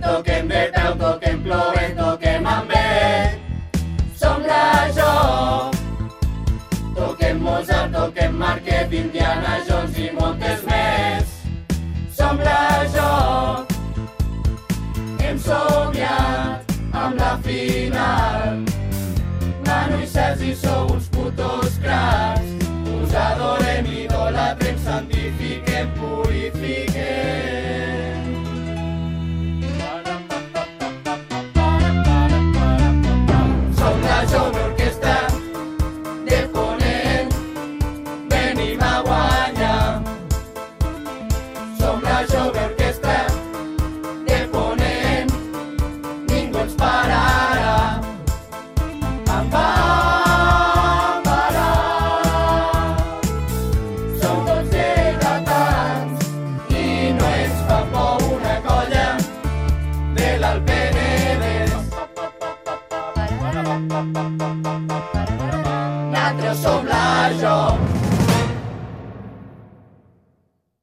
toquem de peu, toquem plovent, toquem amb vent. Som la Jo. Toquem Mozart, toquem Marquet, Indiana Jones i moltes més. Som la Jo. Hem somiat amb la final. Manu i Sergi sou uns putos cracs. Us adorem, idolatrem, santifiquem, purifiquem. Nosaltres som la Jo.